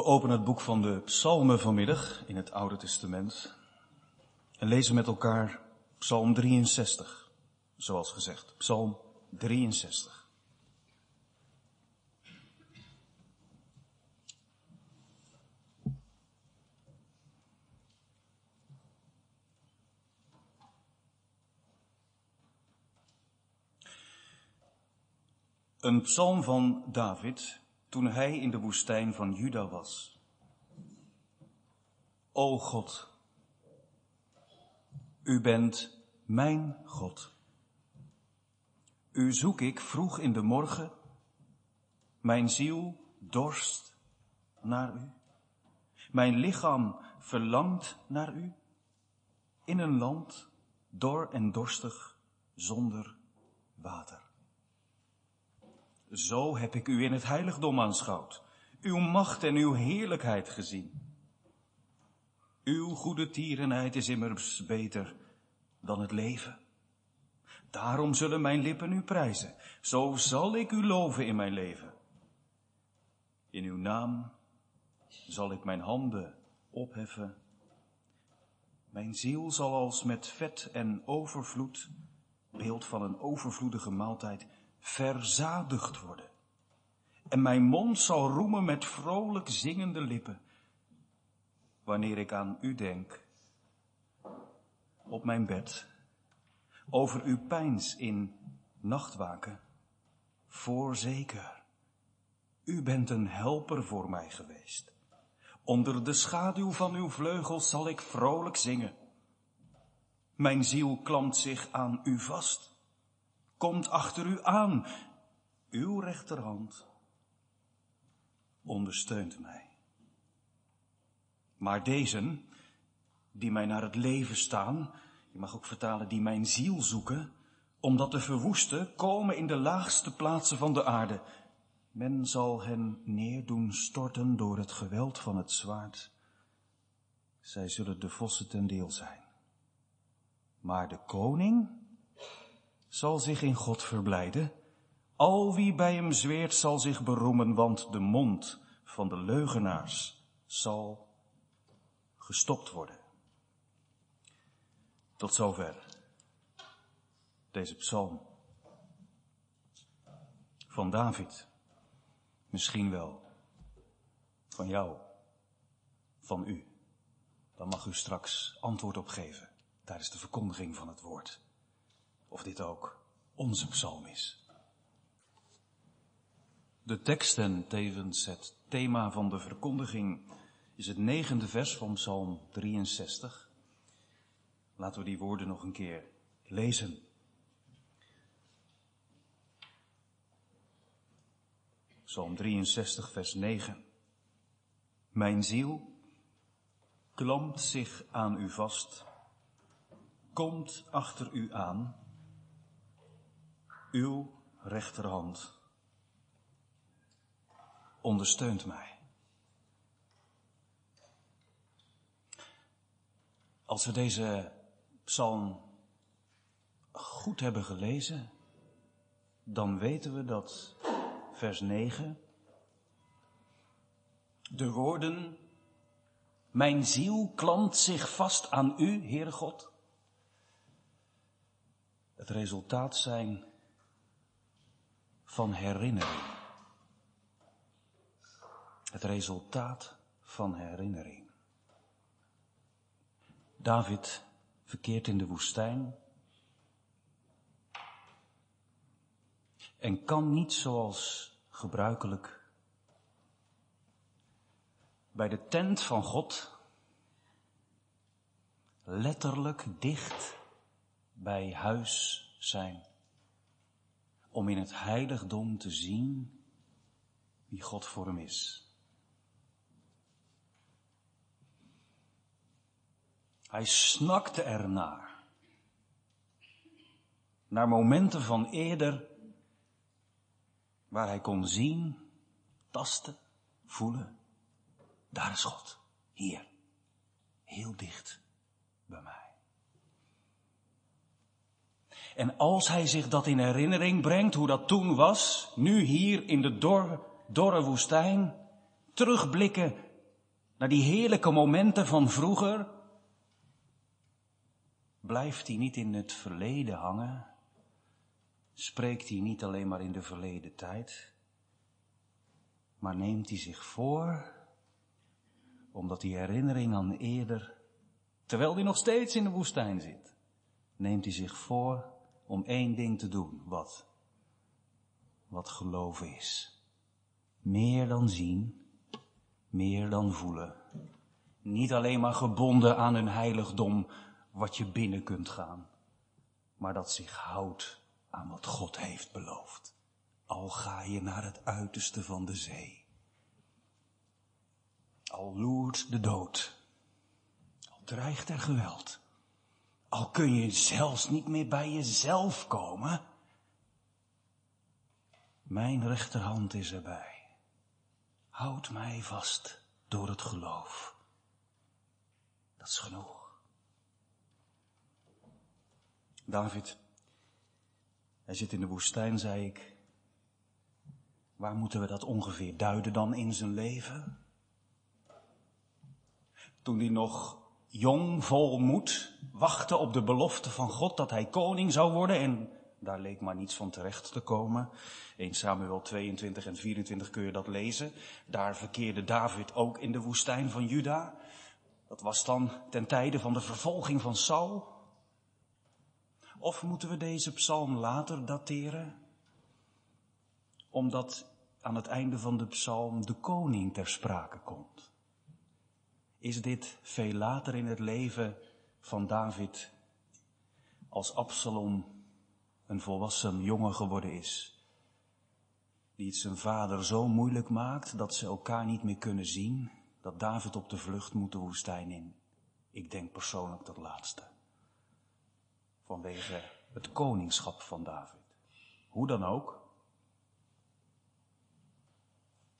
We openen het boek van de Psalmen vanmiddag in het Oude Testament en lezen met elkaar Psalm 63, zoals gezegd, Psalm 63. Een psalm van David toen hij in de woestijn van Juda was. O God, u bent mijn God. U zoek ik vroeg in de morgen, mijn ziel dorst naar u. Mijn lichaam verlangt naar u, in een land dor en dorstig zonder water. Zo heb ik u in het heiligdom aanschouwd, uw macht en uw heerlijkheid gezien. Uw goede tierenheid is immers beter dan het leven. Daarom zullen mijn lippen u prijzen. Zo zal ik u loven in mijn leven. In uw naam zal ik mijn handen opheffen. Mijn ziel zal als met vet en overvloed, beeld van een overvloedige maaltijd, verzadigd worden. En mijn mond zal roemen met vrolijk zingende lippen, wanneer ik aan u denk, op mijn bed, over uw pijns in nachtwaken, voorzeker. U bent een helper voor mij geweest. Onder de schaduw van uw vleugels zal ik vrolijk zingen. Mijn ziel klampt zich aan u vast komt achter u aan. Uw rechterhand ondersteunt mij. Maar deze, die mij naar het leven staan, je mag ook vertalen, die mijn ziel zoeken, om dat te verwoesten, komen in de laagste plaatsen van de aarde. Men zal hen neerdoen storten door het geweld van het zwaard. Zij zullen de vossen ten deel zijn. Maar de koning, zal zich in God verblijden. Al wie bij hem zweert zal zich beroemen, want de mond van de leugenaars zal gestopt worden. Tot zover deze psalm van David. Misschien wel van jou, van u. Dan mag u straks antwoord op geven tijdens de verkondiging van het woord of dit ook onze psalm is. De tekst en tevens het thema van de verkondiging is het negende vers van psalm 63. Laten we die woorden nog een keer lezen. Psalm 63, vers 9. Mijn ziel klampt zich aan u vast, komt achter u aan uw rechterhand ondersteunt mij. Als we deze psalm goed hebben gelezen, dan weten we dat vers 9 de woorden Mijn ziel klampt zich vast aan u, Heere God, het resultaat zijn van herinnering. Het resultaat van herinnering. David verkeert in de woestijn en kan niet zoals gebruikelijk bij de tent van God letterlijk dicht bij huis zijn om in het heiligdom te zien wie God voor hem is. Hij snakte ernaar. Naar momenten van eerder waar hij kon zien, tasten, voelen. Daar is God. Hier. Heel dicht bij mij. En als hij zich dat in herinnering brengt, hoe dat toen was, nu hier in de dor, dorre woestijn, terugblikken naar die heerlijke momenten van vroeger, blijft hij niet in het verleden hangen, spreekt hij niet alleen maar in de verleden tijd, maar neemt hij zich voor, omdat die herinnering aan eerder, terwijl hij nog steeds in de woestijn zit, neemt hij zich voor om één ding te doen, wat? Wat geloven is. Meer dan zien, meer dan voelen. Niet alleen maar gebonden aan een heiligdom wat je binnen kunt gaan, maar dat zich houdt aan wat God heeft beloofd. Al ga je naar het uiterste van de zee. Al loert de dood. Al dreigt er geweld. Al kun je zelfs niet meer bij jezelf komen. Mijn rechterhand is erbij. Houd mij vast door het geloof. Dat is genoeg. David, hij zit in de woestijn, zei ik. Waar moeten we dat ongeveer duiden dan in zijn leven? Toen hij nog jong, vol moed, wachtte op de belofte van God dat hij koning zou worden en daar leek maar niets van terecht te komen. 1 Samuel 22 en 24 kun je dat lezen. Daar verkeerde David ook in de woestijn van Juda. Dat was dan ten tijde van de vervolging van Saul. Of moeten we deze psalm later dateren? Omdat aan het einde van de psalm de koning ter sprake komt. Is dit veel later in het leven van David als Absalom een volwassen jongen geworden is. Die het zijn vader zo moeilijk maakt dat ze elkaar niet meer kunnen zien, dat David op de vlucht moet de woestijn in. Ik denk persoonlijk dat laatste. Vanwege het koningschap van David. Hoe dan ook.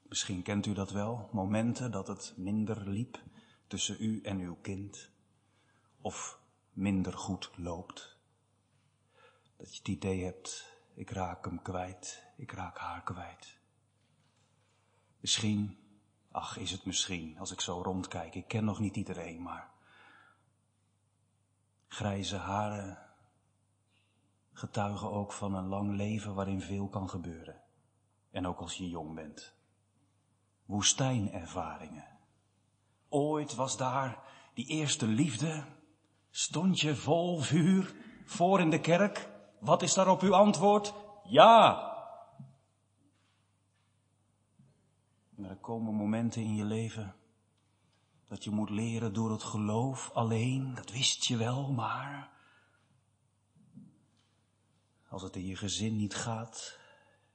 Misschien kent u dat wel, momenten dat het minder liep tussen u en uw kind. Of minder goed loopt. Dat je het idee hebt, ik raak hem kwijt, ik raak haar kwijt. Misschien, ach is het misschien, als ik zo rondkijk, ik ken nog niet iedereen, maar grijze haren getuigen ook van een lang leven waarin veel kan gebeuren. En ook als je jong bent. Woestijnervaringen. Ooit was daar die eerste liefde, stond je vol vuur voor in de kerk wat is daarop uw antwoord? Ja. Maar er komen momenten in je leven dat je moet leren door het geloof alleen, dat wist je wel, maar als het in je gezin niet gaat,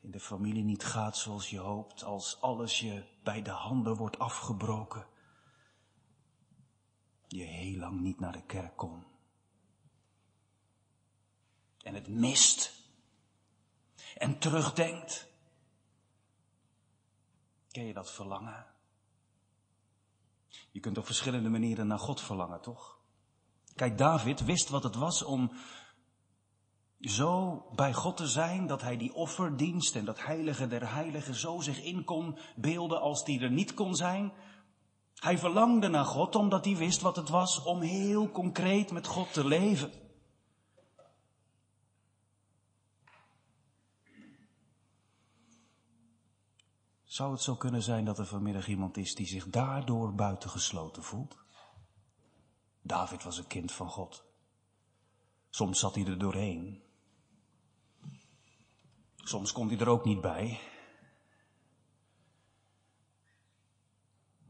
in de familie niet gaat zoals je hoopt, als alles je bij de handen wordt afgebroken, je heel lang niet naar de kerk komt en het mist en terugdenkt. Ken je dat verlangen? Je kunt op verschillende manieren naar God verlangen, toch? Kijk, David wist wat het was om zo bij God te zijn dat hij die offerdienst en dat heilige der heiligen zo zich in kon beelden als die er niet kon zijn. Hij verlangde naar God omdat hij wist wat het was om heel concreet met God te leven. Zou het zo kunnen zijn dat er vanmiddag iemand is die zich daardoor buitengesloten voelt? David was een kind van God. Soms zat hij er doorheen. Soms kon hij er ook niet bij.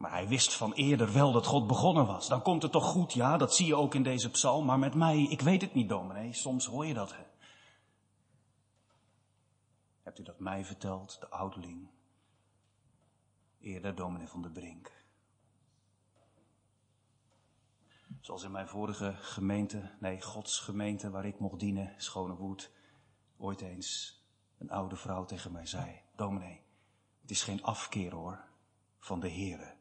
Maar hij wist van eerder wel dat God begonnen was. Dan komt het toch goed, ja, dat zie je ook in deze psalm. Maar met mij, ik weet het niet, dominee. Soms hoor je dat. Hè? Hebt u dat mij verteld, de ouderling? eerder dominee van de Brink. Zoals in mijn vorige gemeente, nee, Gods gemeente waar ik mocht dienen, Schonewoed, ooit eens een oude vrouw tegen mij zei, dominee, het is geen afkeer hoor, van de Here.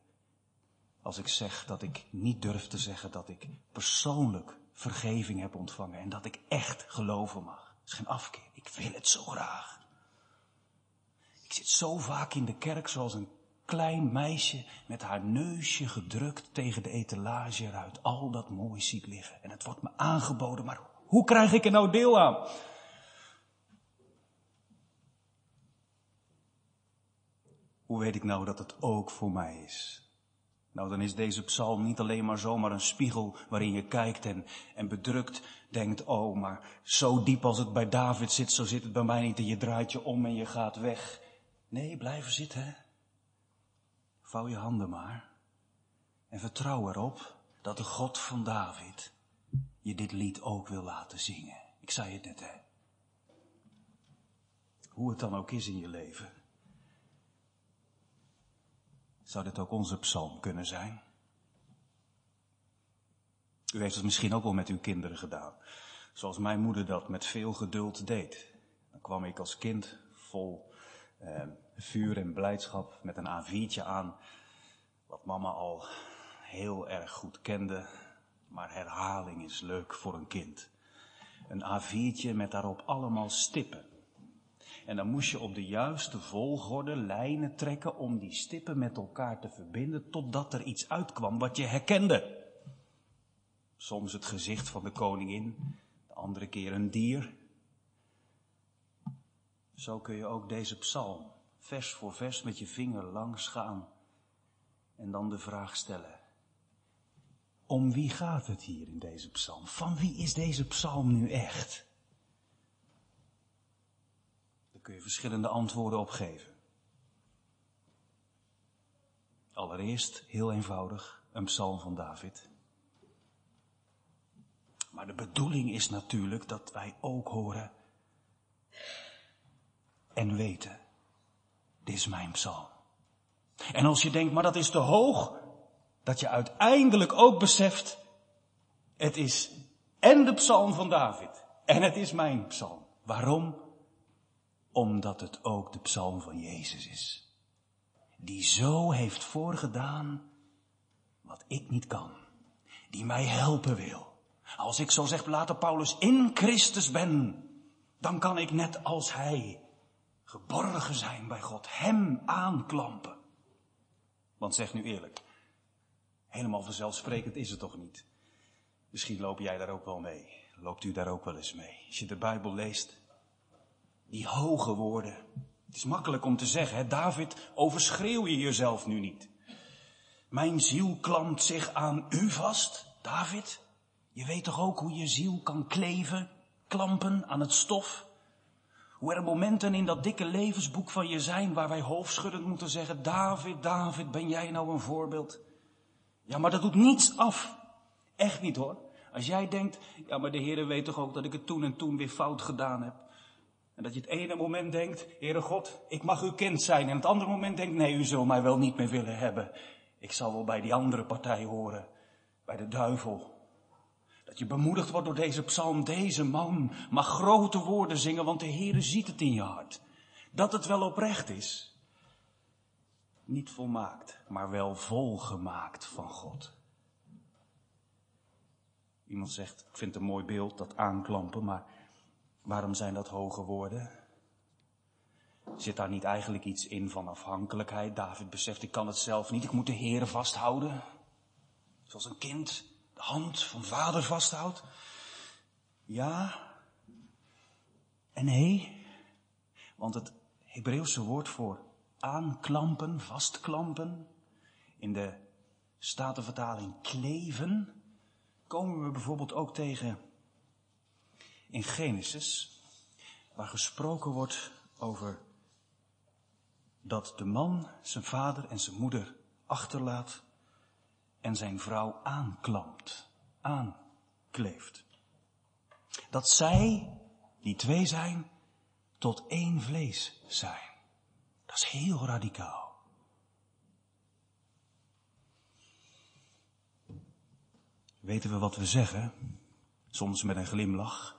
Als ik zeg dat ik niet durf te zeggen dat ik persoonlijk vergeving heb ontvangen en dat ik echt geloven mag. Het is geen afkeer, ik wil het zo graag. Ik zit zo vaak in de kerk zoals een klein meisje met haar neusje gedrukt tegen de etalage eruit al dat mooi ziet liggen. En het wordt me aangeboden, maar hoe krijg ik er nou deel aan? Hoe weet ik nou dat het ook voor mij is? Nou, dan is deze psalm niet alleen maar zomaar een spiegel waarin je kijkt en, en bedrukt denkt, oh, maar zo diep als het bij David zit, zo zit het bij mij niet en je draait je om en je gaat weg. Nee, blijven zitten. Vouw je handen maar en vertrouw erop dat de God van David je dit lied ook wil laten zingen. Ik zei het net, hè. Hoe het dan ook is in je leven. Zou dit ook onze psalm kunnen zijn? U heeft het misschien ook wel met uw kinderen gedaan. Zoals mijn moeder dat met veel geduld deed. Dan kwam ik als kind vol eh, vuur en blijdschap met een A4'tje aan. Wat mama al heel erg goed kende. Maar herhaling is leuk voor een kind. Een A4'tje met daarop allemaal stippen. En dan moest je op de juiste volgorde lijnen trekken om die stippen met elkaar te verbinden totdat er iets uitkwam wat je herkende. Soms het gezicht van de koningin, de andere keer een dier. Zo kun je ook deze psalm vers voor vers met je vinger langs gaan en dan de vraag stellen. Om wie gaat het hier in deze psalm? Van wie is deze psalm nu echt? Kun je verschillende antwoorden op geven. Allereerst, heel eenvoudig, een psalm van David. Maar de bedoeling is natuurlijk dat wij ook horen en weten, dit is mijn psalm. En als je denkt, maar dat is te hoog, dat je uiteindelijk ook beseft, het is en de psalm van David en het is mijn psalm. Waarom? Omdat het ook de psalm van Jezus is. Die zo heeft voorgedaan wat ik niet kan. Die mij helpen wil. Als ik zo zegt later Paulus in Christus ben, dan kan ik net als hij geborgen zijn bij God, hem aanklampen. Want zeg nu eerlijk, helemaal vanzelfsprekend is het toch niet? Misschien loop jij daar ook wel mee. Loopt u daar ook wel eens mee? Als je de Bijbel leest, die hoge woorden. Het is makkelijk om te zeggen, hè? David, overschreeuw je jezelf nu niet. Mijn ziel klampt zich aan u vast, David. Je weet toch ook hoe je ziel kan kleven, klampen aan het stof? Hoe er momenten in dat dikke levensboek van je zijn waar wij hoofdschuddend moeten zeggen, David, David, ben jij nou een voorbeeld? Ja, maar dat doet niets af. Echt niet hoor. Als jij denkt, ja, maar de Heer weet toch ook dat ik het toen en toen weer fout gedaan heb. En dat je het ene moment denkt, Heere God, ik mag uw kind zijn. En het andere moment denkt, nee, u zult mij wel niet meer willen hebben. Ik zal wel bij die andere partij horen, bij de duivel. Dat je bemoedigd wordt door deze psalm, deze man mag grote woorden zingen, want de Heere ziet het in je hart. Dat het wel oprecht is. Niet volmaakt, maar wel volgemaakt van God. Iemand zegt, ik vind het een mooi beeld, dat aanklampen, maar Waarom zijn dat hoge woorden? Zit daar niet eigenlijk iets in van afhankelijkheid? David beseft, ik kan het zelf niet, ik moet de Heer vasthouden. Zoals een kind de hand van vader vasthoudt. Ja en nee, want het Hebreeuwse woord voor aanklampen, vastklampen, in de Statenvertaling kleven, komen we bijvoorbeeld ook tegen in Genesis, waar gesproken wordt over dat de man zijn vader en zijn moeder achterlaat en zijn vrouw aanklampt, aankleeft. Dat zij, die twee zijn, tot één vlees zijn. Dat is heel radicaal. Weten we wat we zeggen? Soms met een glimlach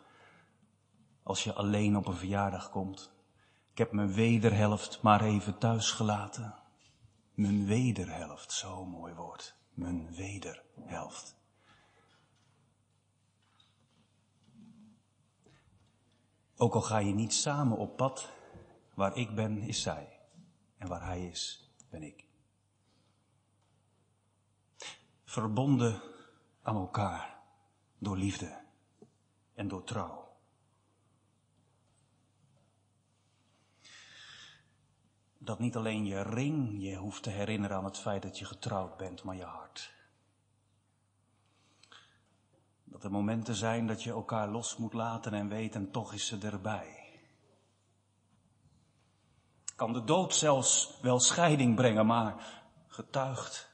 als je alleen op een verjaardag komt. Ik heb mijn wederhelft maar even thuis gelaten. Mijn wederhelft, zo mooi woord. Mijn wederhelft. Ook al ga je niet samen op pad, waar ik ben is zij en waar hij is ben ik. Verbonden aan elkaar door liefde en door trouw. Dat niet alleen je ring je hoeft te herinneren aan het feit dat je getrouwd bent, maar je hart. Dat er momenten zijn dat je elkaar los moet laten en weet en toch is ze erbij. Kan de dood zelfs wel scheiding brengen, maar getuigt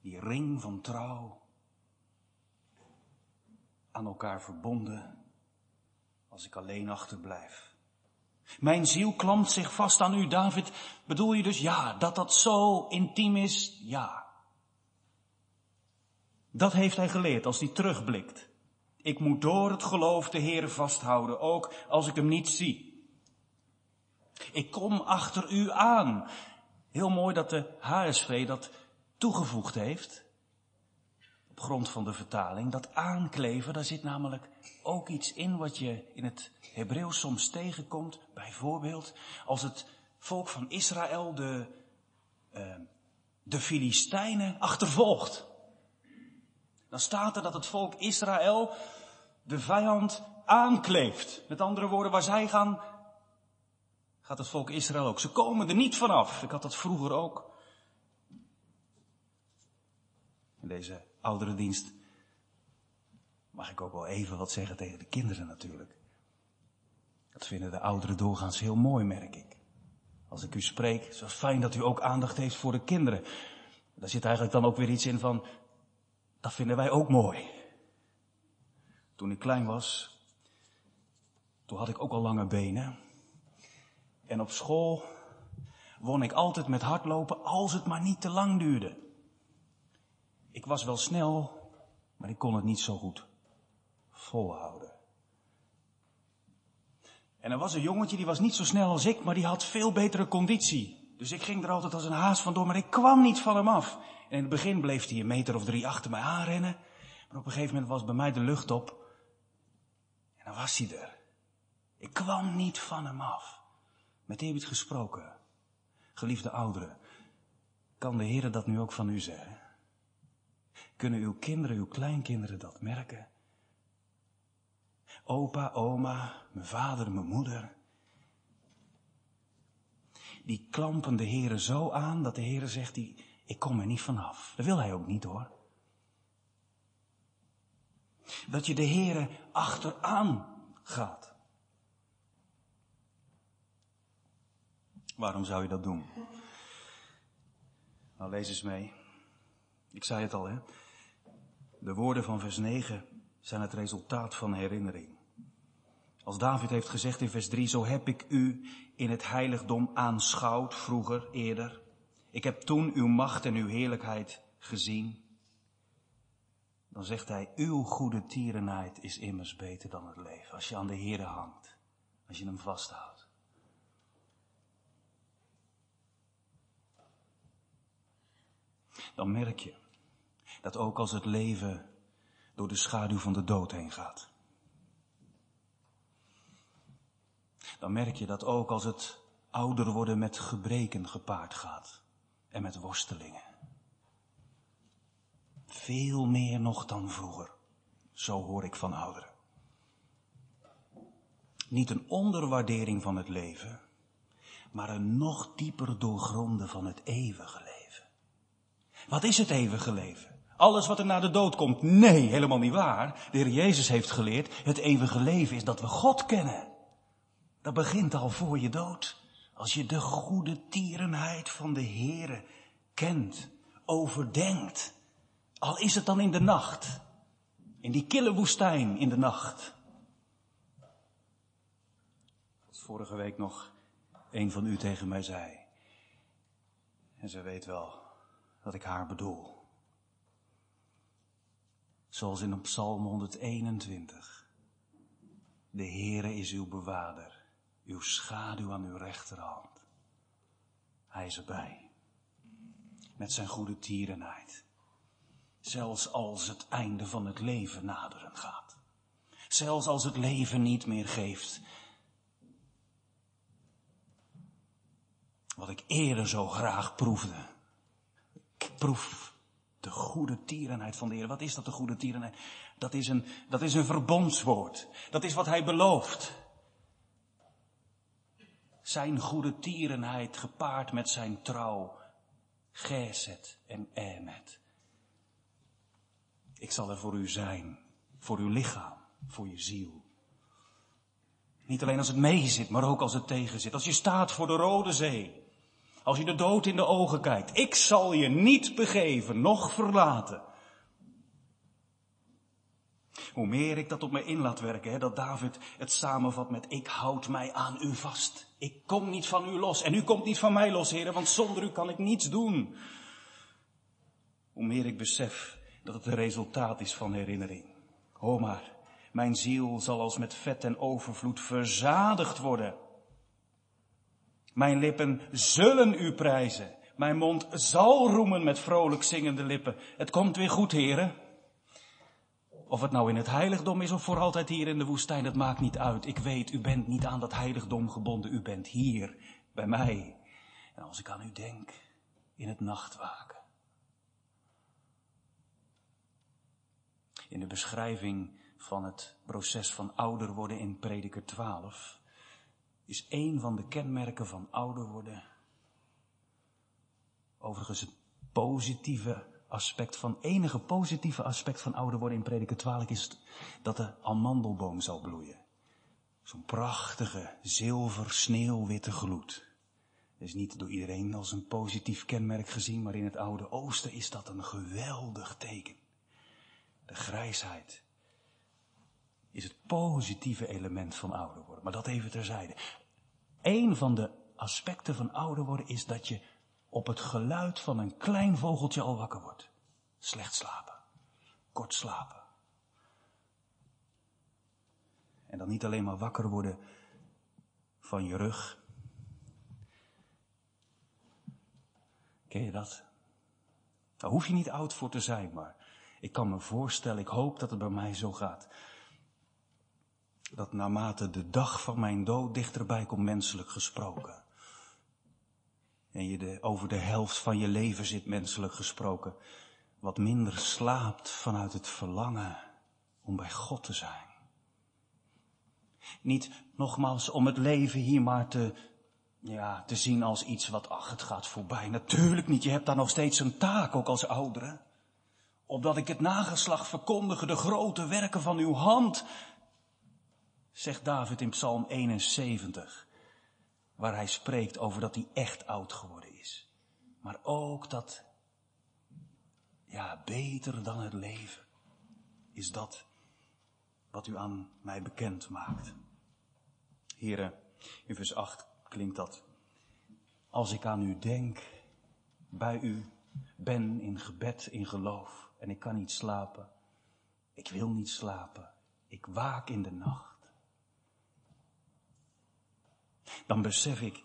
die ring van trouw aan elkaar verbonden als ik alleen achterblijf. Mijn ziel klampt zich vast aan u, David. Bedoel je dus ja, dat dat zo intiem is? Ja. Dat heeft hij geleerd als hij terugblikt. Ik moet door het geloof de Heer vasthouden, ook als ik hem niet zie. Ik kom achter u aan. Heel mooi dat de HSV dat toegevoegd heeft. Grond van de vertaling. Dat aankleven, daar zit namelijk ook iets in wat je in het Hebreeuws soms tegenkomt. Bijvoorbeeld als het volk van Israël de, uh, de Filistijnen achtervolgt. Dan staat er dat het volk Israël de vijand aankleeft. Met andere woorden, waar zij gaan, gaat het volk Israël ook. Ze komen er niet vanaf. Ik had dat vroeger ook. In deze oudere dienst mag ik ook wel even wat zeggen tegen de kinderen natuurlijk. Dat vinden de ouderen doorgaans heel mooi, merk ik. Als ik u spreek, het is wel fijn dat u ook aandacht heeft voor de kinderen. Daar zit eigenlijk dan ook weer iets in van, dat vinden wij ook mooi. Toen ik klein was, toen had ik ook al lange benen. En op school won ik altijd met hardlopen als het maar niet te lang duurde. Ik was wel snel, maar ik kon het niet zo goed volhouden. En er was een jongetje, die was niet zo snel als ik, maar die had veel betere conditie. Dus ik ging er altijd als een haas vandoor, maar ik kwam niet van hem af. En in het begin bleef hij een meter of drie achter mij aanrennen. Maar op een gegeven moment was bij mij de lucht op. En dan was hij er. Ik kwam niet van hem af. Met het gesproken? Geliefde ouderen, kan de Heer dat nu ook van u zeggen? Kunnen uw kinderen, uw kleinkinderen dat merken? Opa, oma, mijn vader, mijn moeder. Die klampen de Heer zo aan dat de Heer zegt, die, ik kom er niet vanaf. Dat wil hij ook niet hoor. Dat je de Heere achteraan gaat. Waarom zou je dat doen? Nou, lees eens mee. Ik zei het al, hè. De woorden van vers 9 zijn het resultaat van herinnering. Als David heeft gezegd in vers 3, zo heb ik u in het heiligdom aanschouwd, vroeger, eerder. Ik heb toen uw macht en uw heerlijkheid gezien. Dan zegt hij, uw goede tierenheid is immers beter dan het leven. Als je aan de Heere hangt, als je hem vasthoudt. Dan merk je dat ook als het leven door de schaduw van de dood heen gaat. Dan merk je dat ook als het ouder worden met gebreken gepaard gaat en met worstelingen. Veel meer nog dan vroeger. Zo hoor ik van ouderen. Niet een onderwaardering van het leven, maar een nog dieper doorgronden van het eeuwige leven. Wat is het eeuwige leven? Alles wat er na de dood komt? Nee, helemaal niet waar. De Heer Jezus heeft geleerd, het eeuwige leven is dat we God kennen. Dat begint al voor je dood. Als je de goede tierenheid van de Heere kent, overdenkt. Al is het dan in de nacht. In die kille woestijn in de nacht. Wat vorige week nog een van u tegen mij zei. En ze weet wel dat ik haar bedoel. Zoals in Psalm 121. De Heere is uw bewaarder, uw schaduw aan uw rechterhand. Hij is erbij. Met zijn goede tierenheid. Zelfs als het einde van het leven naderen gaat. Zelfs als het leven niet meer geeft. Wat ik eerder zo graag proefde. Ik proef De goede tierenheid van de Heer. Wat is dat, de goede tierenheid? Dat is een, dat is een verbondswoord. Dat is wat hij belooft. Zijn goede tierenheid gepaard met zijn trouw. Gezet en emet. Ik zal er voor u zijn. Voor uw lichaam. Voor je ziel. Niet alleen als het meezit, maar ook als het tegenzit. Als je staat voor de Rode Zee. Als je de dood in de ogen kijkt. Ik zal je niet begeven, noch verlaten. Hoe meer ik dat op me in laat werken, hè, dat David het samenvat met ik houd mij aan u vast. Ik kom niet van u los en u komt niet van mij los, heren, want zonder u kan ik niets doen. Hoe meer ik besef dat het een resultaat is van herinnering. Hoor maar, mijn ziel zal als met vet en overvloed verzadigd worden. Mijn lippen zullen u prijzen. Mijn mond zal roemen met vrolijk zingende lippen. Het komt weer goed, heren. Of het nou in het heiligdom is of voor altijd hier in de woestijn, dat maakt niet uit. Ik weet, u bent niet aan dat heiligdom gebonden. U bent hier, bij mij. En als ik aan u denk, in het nachtwaken. In de beschrijving van het proces van ouder worden in prediker 12 is een van de kenmerken van ouder worden. Overigens het positieve aspect van, enige positieve aspect van ouder worden in prediker 12 is dat de amandelboom zal bloeien. Zo'n prachtige, zilver, sneeuwwitte gloed. Dat is niet door iedereen als een positief kenmerk gezien, maar in het oude oosten is dat een geweldig teken. De grijsheid is het positieve element van ouder worden. Maar dat even terzijde. Een van de aspecten van ouder worden is dat je op het geluid van een klein vogeltje al wakker wordt. Slecht slapen. Kort slapen. En dan niet alleen maar wakker worden van je rug. Ken je dat? Daar hoef je niet oud voor te zijn, maar ik kan me voorstellen, ik hoop dat het bij mij zo gaat dat naarmate de dag van mijn dood dichterbij komt, menselijk gesproken. En je de, over de helft van je leven zit, menselijk gesproken, wat minder slaapt vanuit het verlangen om bij God te zijn. Niet nogmaals om het leven hier maar te, ja, te zien als iets wat, ach, het gaat voorbij. Natuurlijk niet, je hebt daar nog steeds een taak, ook als ouderen. Opdat ik het nageslacht verkondige, de grote werken van uw hand, zegt David in Psalm 71, waar hij spreekt over dat hij echt oud geworden is. Maar ook dat, ja, beter dan het leven is dat wat u aan mij bekend maakt. Heren, in vers 8 klinkt dat. Als ik aan u denk, bij u ben in gebed, in geloof en ik kan niet slapen. Ik wil niet slapen. Ik waak in de nacht dan besef ik,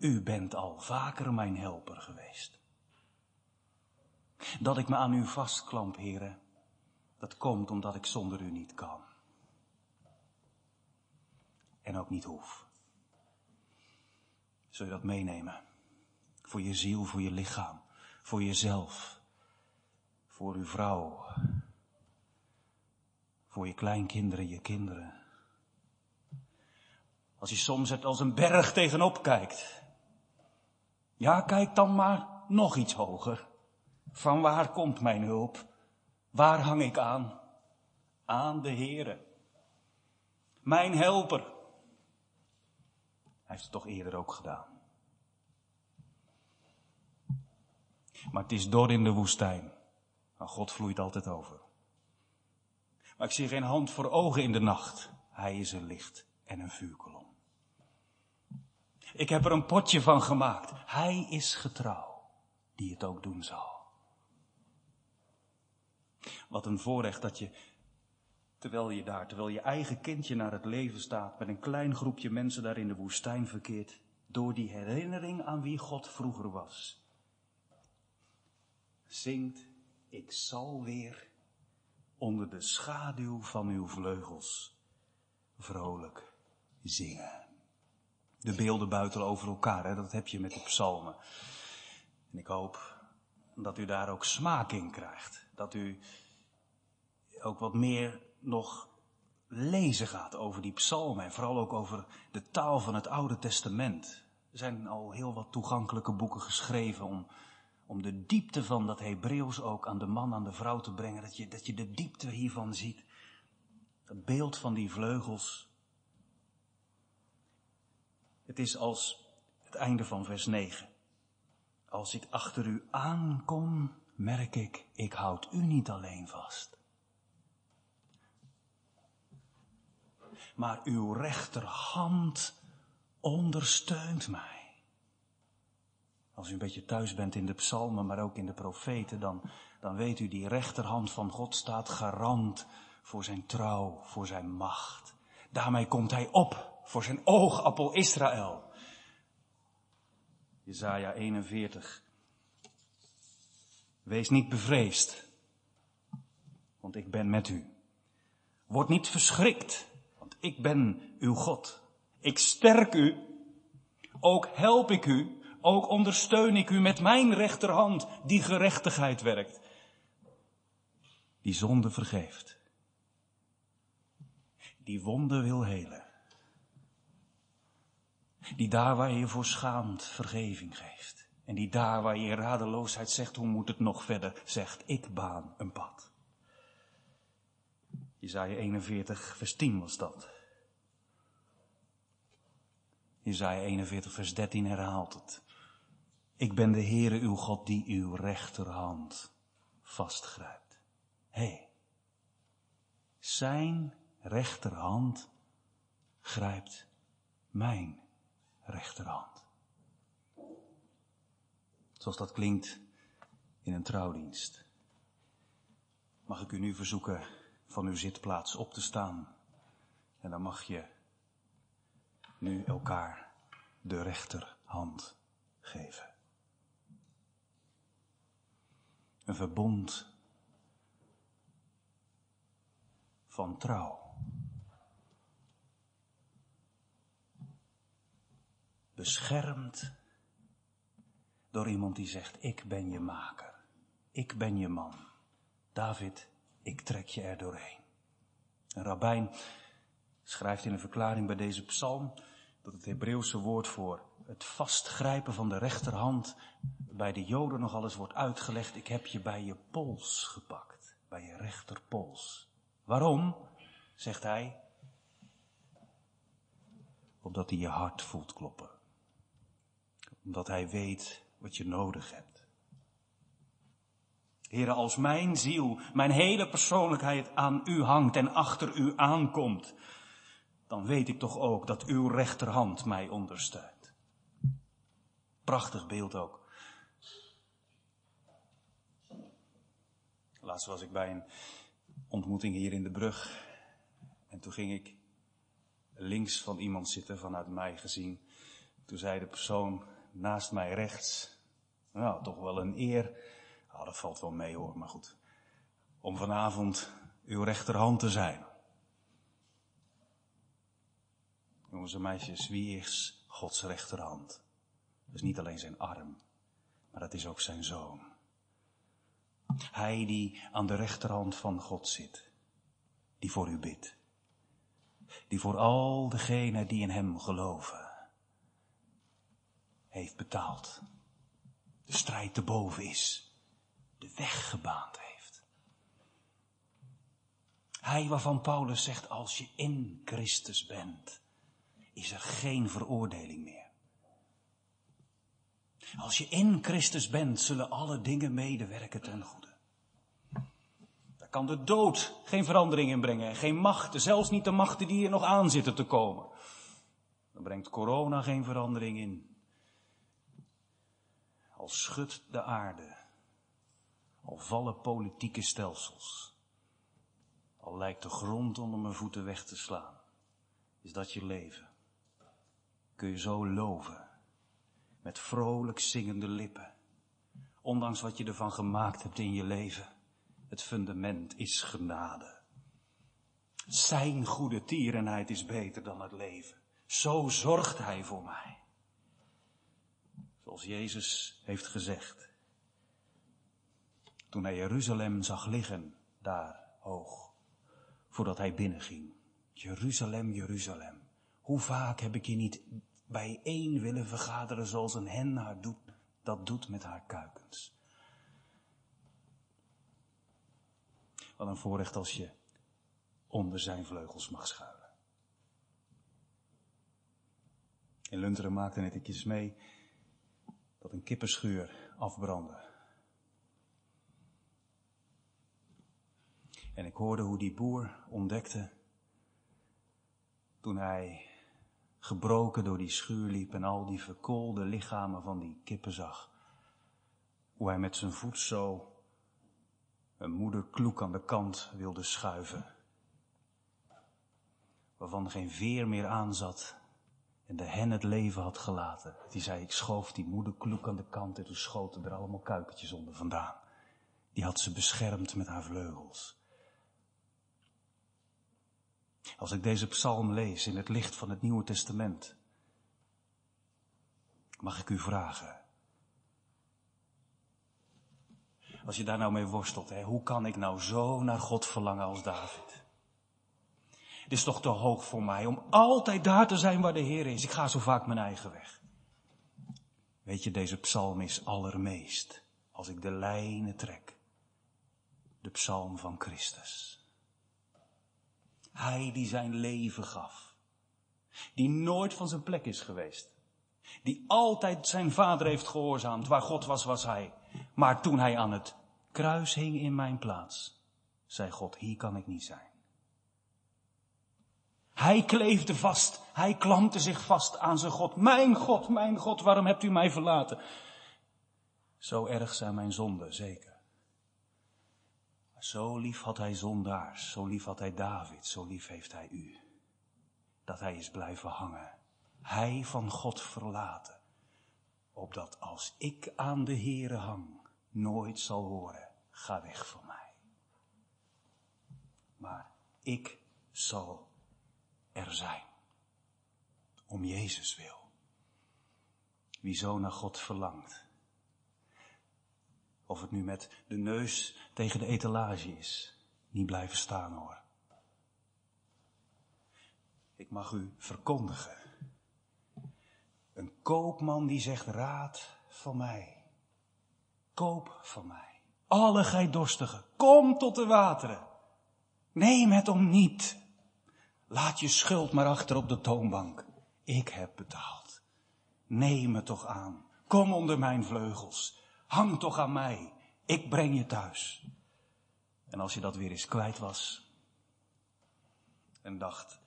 u bent al vaker mijn helper geweest. Dat ik me aan u vastklamp, heren, dat komt omdat ik zonder u niet kan. En ook niet hoef. Zul je dat meenemen? Voor je ziel, voor je lichaam, voor jezelf, voor uw vrouw, voor je kleinkinderen, je kinderen. Als je soms het als een berg tegenop kijkt. Ja, kijk dan maar nog iets hoger. Van waar komt mijn hulp? Waar hang ik aan? Aan de Heere. Mijn helper. Hij heeft het toch eerder ook gedaan. Maar het is dor in de woestijn. Maar God vloeit altijd over. Maar ik zie geen hand voor ogen in de nacht. Hij is een licht en een vuurkolom. Ik heb er een potje van gemaakt. Hij is getrouw, die het ook doen zal. Wat een voorrecht dat je, terwijl je daar, terwijl je eigen kindje naar het leven staat, met een klein groepje mensen daar in de woestijn verkeert, door die herinnering aan wie God vroeger was, zingt, ik zal weer onder de schaduw van uw vleugels vrolijk zingen de beelden buiten over elkaar. Hè? Dat heb je met de psalmen. En ik hoop dat u daar ook smaak in krijgt. Dat u ook wat meer nog lezen gaat over die psalmen en vooral ook over de taal van het Oude Testament. Er zijn al heel wat toegankelijke boeken geschreven om, om de diepte van dat Hebreeuws ook aan de man, aan de vrouw te brengen. Dat je, dat je de diepte hiervan ziet. Het beeld van die vleugels. Het is als het einde van vers 9. Als ik achter u aankom, merk ik, ik houd u niet alleen vast. Maar uw rechterhand ondersteunt mij. Als u een beetje thuis bent in de psalmen, maar ook in de profeten, dan, dan weet u, die rechterhand van God staat garant voor zijn trouw, voor zijn macht. Daarmee komt hij op voor zijn oogappel Israël. Jezaja 41. Wees niet bevreesd, want ik ben met u. Word niet verschrikt, want ik ben uw God. Ik sterk u, ook help ik u, ook ondersteun ik u met mijn rechterhand die gerechtigheid werkt, die zonde vergeeft, die wonden wil helen die daar waar je voor schaamt vergeving geeft. En die daar waar je in radeloosheid zegt, hoe moet het nog verder, zegt, ik baan een pad. Jezaja 41 vers 10 was dat. Jezaja 41 vers 13 herhaalt het. Ik ben de Heere uw God die uw rechterhand vastgrijpt. Hé, hey, zijn rechterhand grijpt mijn rechterhand. Zoals dat klinkt in een trouwdienst. Mag ik u nu verzoeken van uw zitplaats op te staan. En dan mag je nu elkaar de rechterhand geven. Een verbond van trouw. Beschermd door iemand die zegt, ik ben je maker. Ik ben je man. David, ik trek je er doorheen. Een rabbijn schrijft in een verklaring bij deze psalm dat het Hebreeuwse woord voor het vastgrijpen van de rechterhand bij de Joden nog alles wordt uitgelegd. Ik heb je bij je pols gepakt, bij je rechterpols. Waarom? zegt hij. Omdat hij je hart voelt kloppen omdat hij weet wat je nodig hebt. Heren, als mijn ziel, mijn hele persoonlijkheid aan u hangt en achter u aankomt, dan weet ik toch ook dat uw rechterhand mij ondersteunt. Prachtig beeld ook. Laatst was ik bij een ontmoeting hier in de brug en toen ging ik links van iemand zitten, vanuit mij gezien. Toen zei de persoon, naast mij rechts. Nou, toch wel een eer. Oh, dat valt wel mee hoor, maar goed. Om vanavond uw rechterhand te zijn. Jongens en meisjes, wie is Gods rechterhand? Dat is niet alleen zijn arm, maar dat is ook zijn zoon. Hij die aan de rechterhand van God zit, die voor u bidt. Die voor al degenen die in hem geloven heeft betaald. De strijd te boven is. De weg gebaand heeft. Hij waarvan Paulus zegt, als je in Christus bent, is er geen veroordeling meer. Als je in Christus bent, zullen alle dingen medewerken ten goede. Daar kan de dood geen verandering in brengen. Geen machten, zelfs niet de machten die er nog aan zitten te komen. Dan brengt corona geen verandering in. Al schudt de aarde, al vallen politieke stelsels, al lijkt de grond onder mijn voeten weg te slaan, is dat je leven. Kun je zo loven, met vrolijk zingende lippen, ondanks wat je ervan gemaakt hebt in je leven. Het fundament is genade. Zijn goede tierenheid is beter dan het leven. Zo zorgt hij voor mij. Zoals Jezus heeft gezegd. Toen hij Jeruzalem zag liggen, daar hoog, voordat hij binnenging. Jeruzalem, Jeruzalem. Hoe vaak heb ik je niet bijeen willen vergaderen zoals een hen haar doet, dat doet met haar kuikens. Wat een voorrecht als je onder zijn vleugels mag schuilen. In Lunteren maakte net iets mee dat een kippenschuur afbrandde. En ik hoorde hoe die boer ontdekte toen hij gebroken door die schuur liep en al die verkoolde lichamen van die kippen zag. Hoe hij met zijn voet zo een moederkloek aan de kant wilde schuiven. Waarvan geen veer meer aan zat en de hen het leven had gelaten. Die zei, ik schoof die moederkloek aan de kant en toen schoten er allemaal kuikentjes onder vandaan. Die had ze beschermd met haar vleugels. Als ik deze psalm lees in het licht van het Nieuwe Testament, mag ik u vragen. Als je daar nou mee worstelt, hè, hoe kan ik nou zo naar God verlangen als David? Het is toch te hoog voor mij om altijd daar te zijn waar de Heer is. Ik ga zo vaak mijn eigen weg. Weet je, deze psalm is allermeest, als ik de lijnen trek, de psalm van Christus. Hij die zijn leven gaf. Die nooit van zijn plek is geweest. Die altijd zijn vader heeft gehoorzaamd. Waar God was, was hij. Maar toen hij aan het kruis hing in mijn plaats, zei God, hier kan ik niet zijn. Hij kleefde vast. Hij klampte zich vast aan zijn God. Mijn God, mijn God, waarom hebt u mij verlaten? Zo erg zijn mijn zonden, zeker. Zo lief had hij zondaars, zo lief had hij David, zo lief heeft hij u. Dat hij is blijven hangen. Hij van God verlaten. Opdat als ik aan de Heere hang, nooit zal horen, ga weg van mij. Maar ik zal zijn. Om Jezus wil. Wie zo naar God verlangt, of het nu met de neus tegen de etalage is. Niet blijven staan hoor. Ik mag u verkondigen. Een koopman die zegt raad van mij. Koop van mij. Alle gij dorstigen, kom tot de wateren. Neem het om niet. Laat je schuld maar achter op de toonbank. Ik heb betaald. Neem het toch aan. Kom onder mijn vleugels. Hang toch aan mij. Ik breng je thuis. En als je dat weer eens kwijt was. En dacht,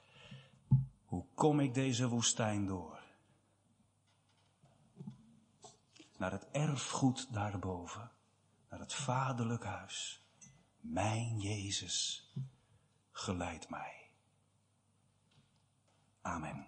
hoe kom ik deze woestijn door? Naar het erfgoed daarboven. Naar het vaderlijk huis. Mijn Jezus geleidt mij. Amen.